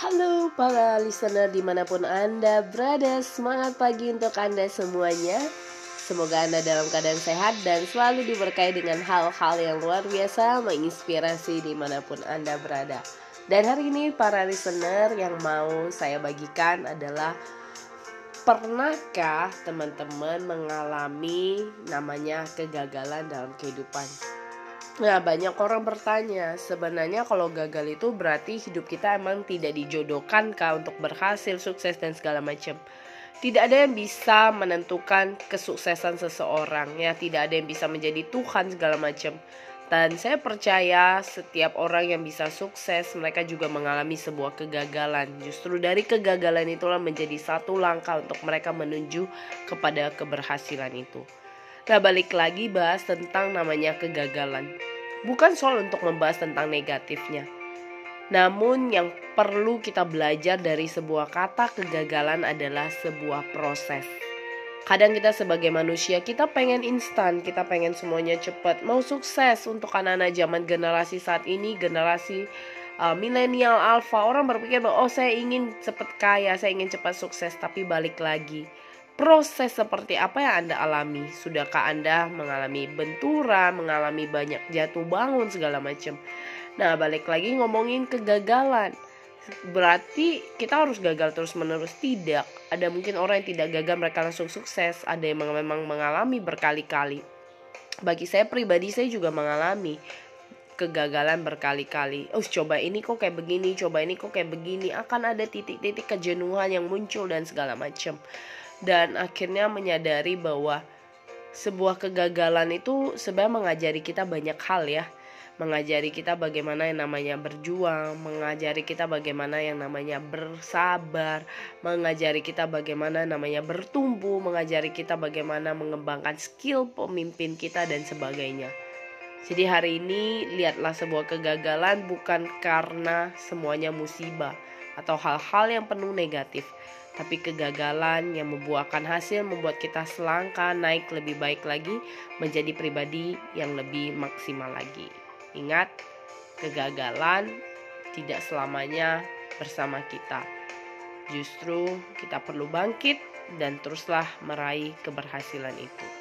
Halo para listener di mana pun Anda berada Semangat pagi untuk Anda semuanya Semoga Anda dalam keadaan sehat dan selalu diberkahi dengan hal-hal yang luar biasa Menginspirasi di mana pun Anda berada Dan hari ini para listener yang mau saya bagikan adalah Pernahkah teman-teman mengalami namanya kegagalan dalam kehidupan? Nah, banyak orang bertanya, sebenarnya kalau gagal itu berarti hidup kita emang tidak dijodohkan kah untuk berhasil, sukses dan segala macam. Tidak ada yang bisa menentukan kesuksesan seseorang, ya tidak ada yang bisa menjadi Tuhan segala macam. Dan saya percaya setiap orang yang bisa sukses, mereka juga mengalami sebuah kegagalan. Justru dari kegagalan itulah menjadi satu langkah untuk mereka menuju kepada keberhasilan itu. Nah balik lagi bahas tentang namanya kegagalan. Bukan soal untuk membahas tentang negatifnya. Namun yang perlu kita belajar dari sebuah kata kegagalan adalah sebuah proses. Kadang kita sebagai manusia kita pengen instan, kita pengen semuanya cepat, mau sukses untuk anak-anak zaman generasi saat ini, generasi uh, milenial alpha. Orang berpikir bahwa oh saya ingin cepat kaya, saya ingin cepat sukses, tapi balik lagi proses seperti apa yang Anda alami? Sudahkah Anda mengalami benturan, mengalami banyak jatuh bangun segala macam? Nah, balik lagi ngomongin kegagalan. Berarti kita harus gagal terus-menerus tidak. Ada mungkin orang yang tidak gagal mereka langsung sukses, ada yang memang mengalami berkali-kali. Bagi saya pribadi saya juga mengalami kegagalan berkali-kali. Oh, coba ini kok kayak begini, coba ini kok kayak begini. Akan ada titik-titik kejenuhan yang muncul dan segala macam dan akhirnya menyadari bahwa sebuah kegagalan itu sebenarnya mengajari kita banyak hal ya mengajari kita bagaimana yang namanya berjuang, mengajari kita bagaimana yang namanya bersabar, mengajari kita bagaimana namanya bertumbuh, mengajari kita bagaimana mengembangkan skill pemimpin kita dan sebagainya. Jadi hari ini lihatlah sebuah kegagalan bukan karena semuanya musibah atau hal-hal yang penuh negatif, tapi kegagalan yang membuahkan hasil membuat kita selangkah naik lebih baik lagi menjadi pribadi yang lebih maksimal lagi. Ingat, kegagalan tidak selamanya bersama kita. Justru kita perlu bangkit dan teruslah meraih keberhasilan itu.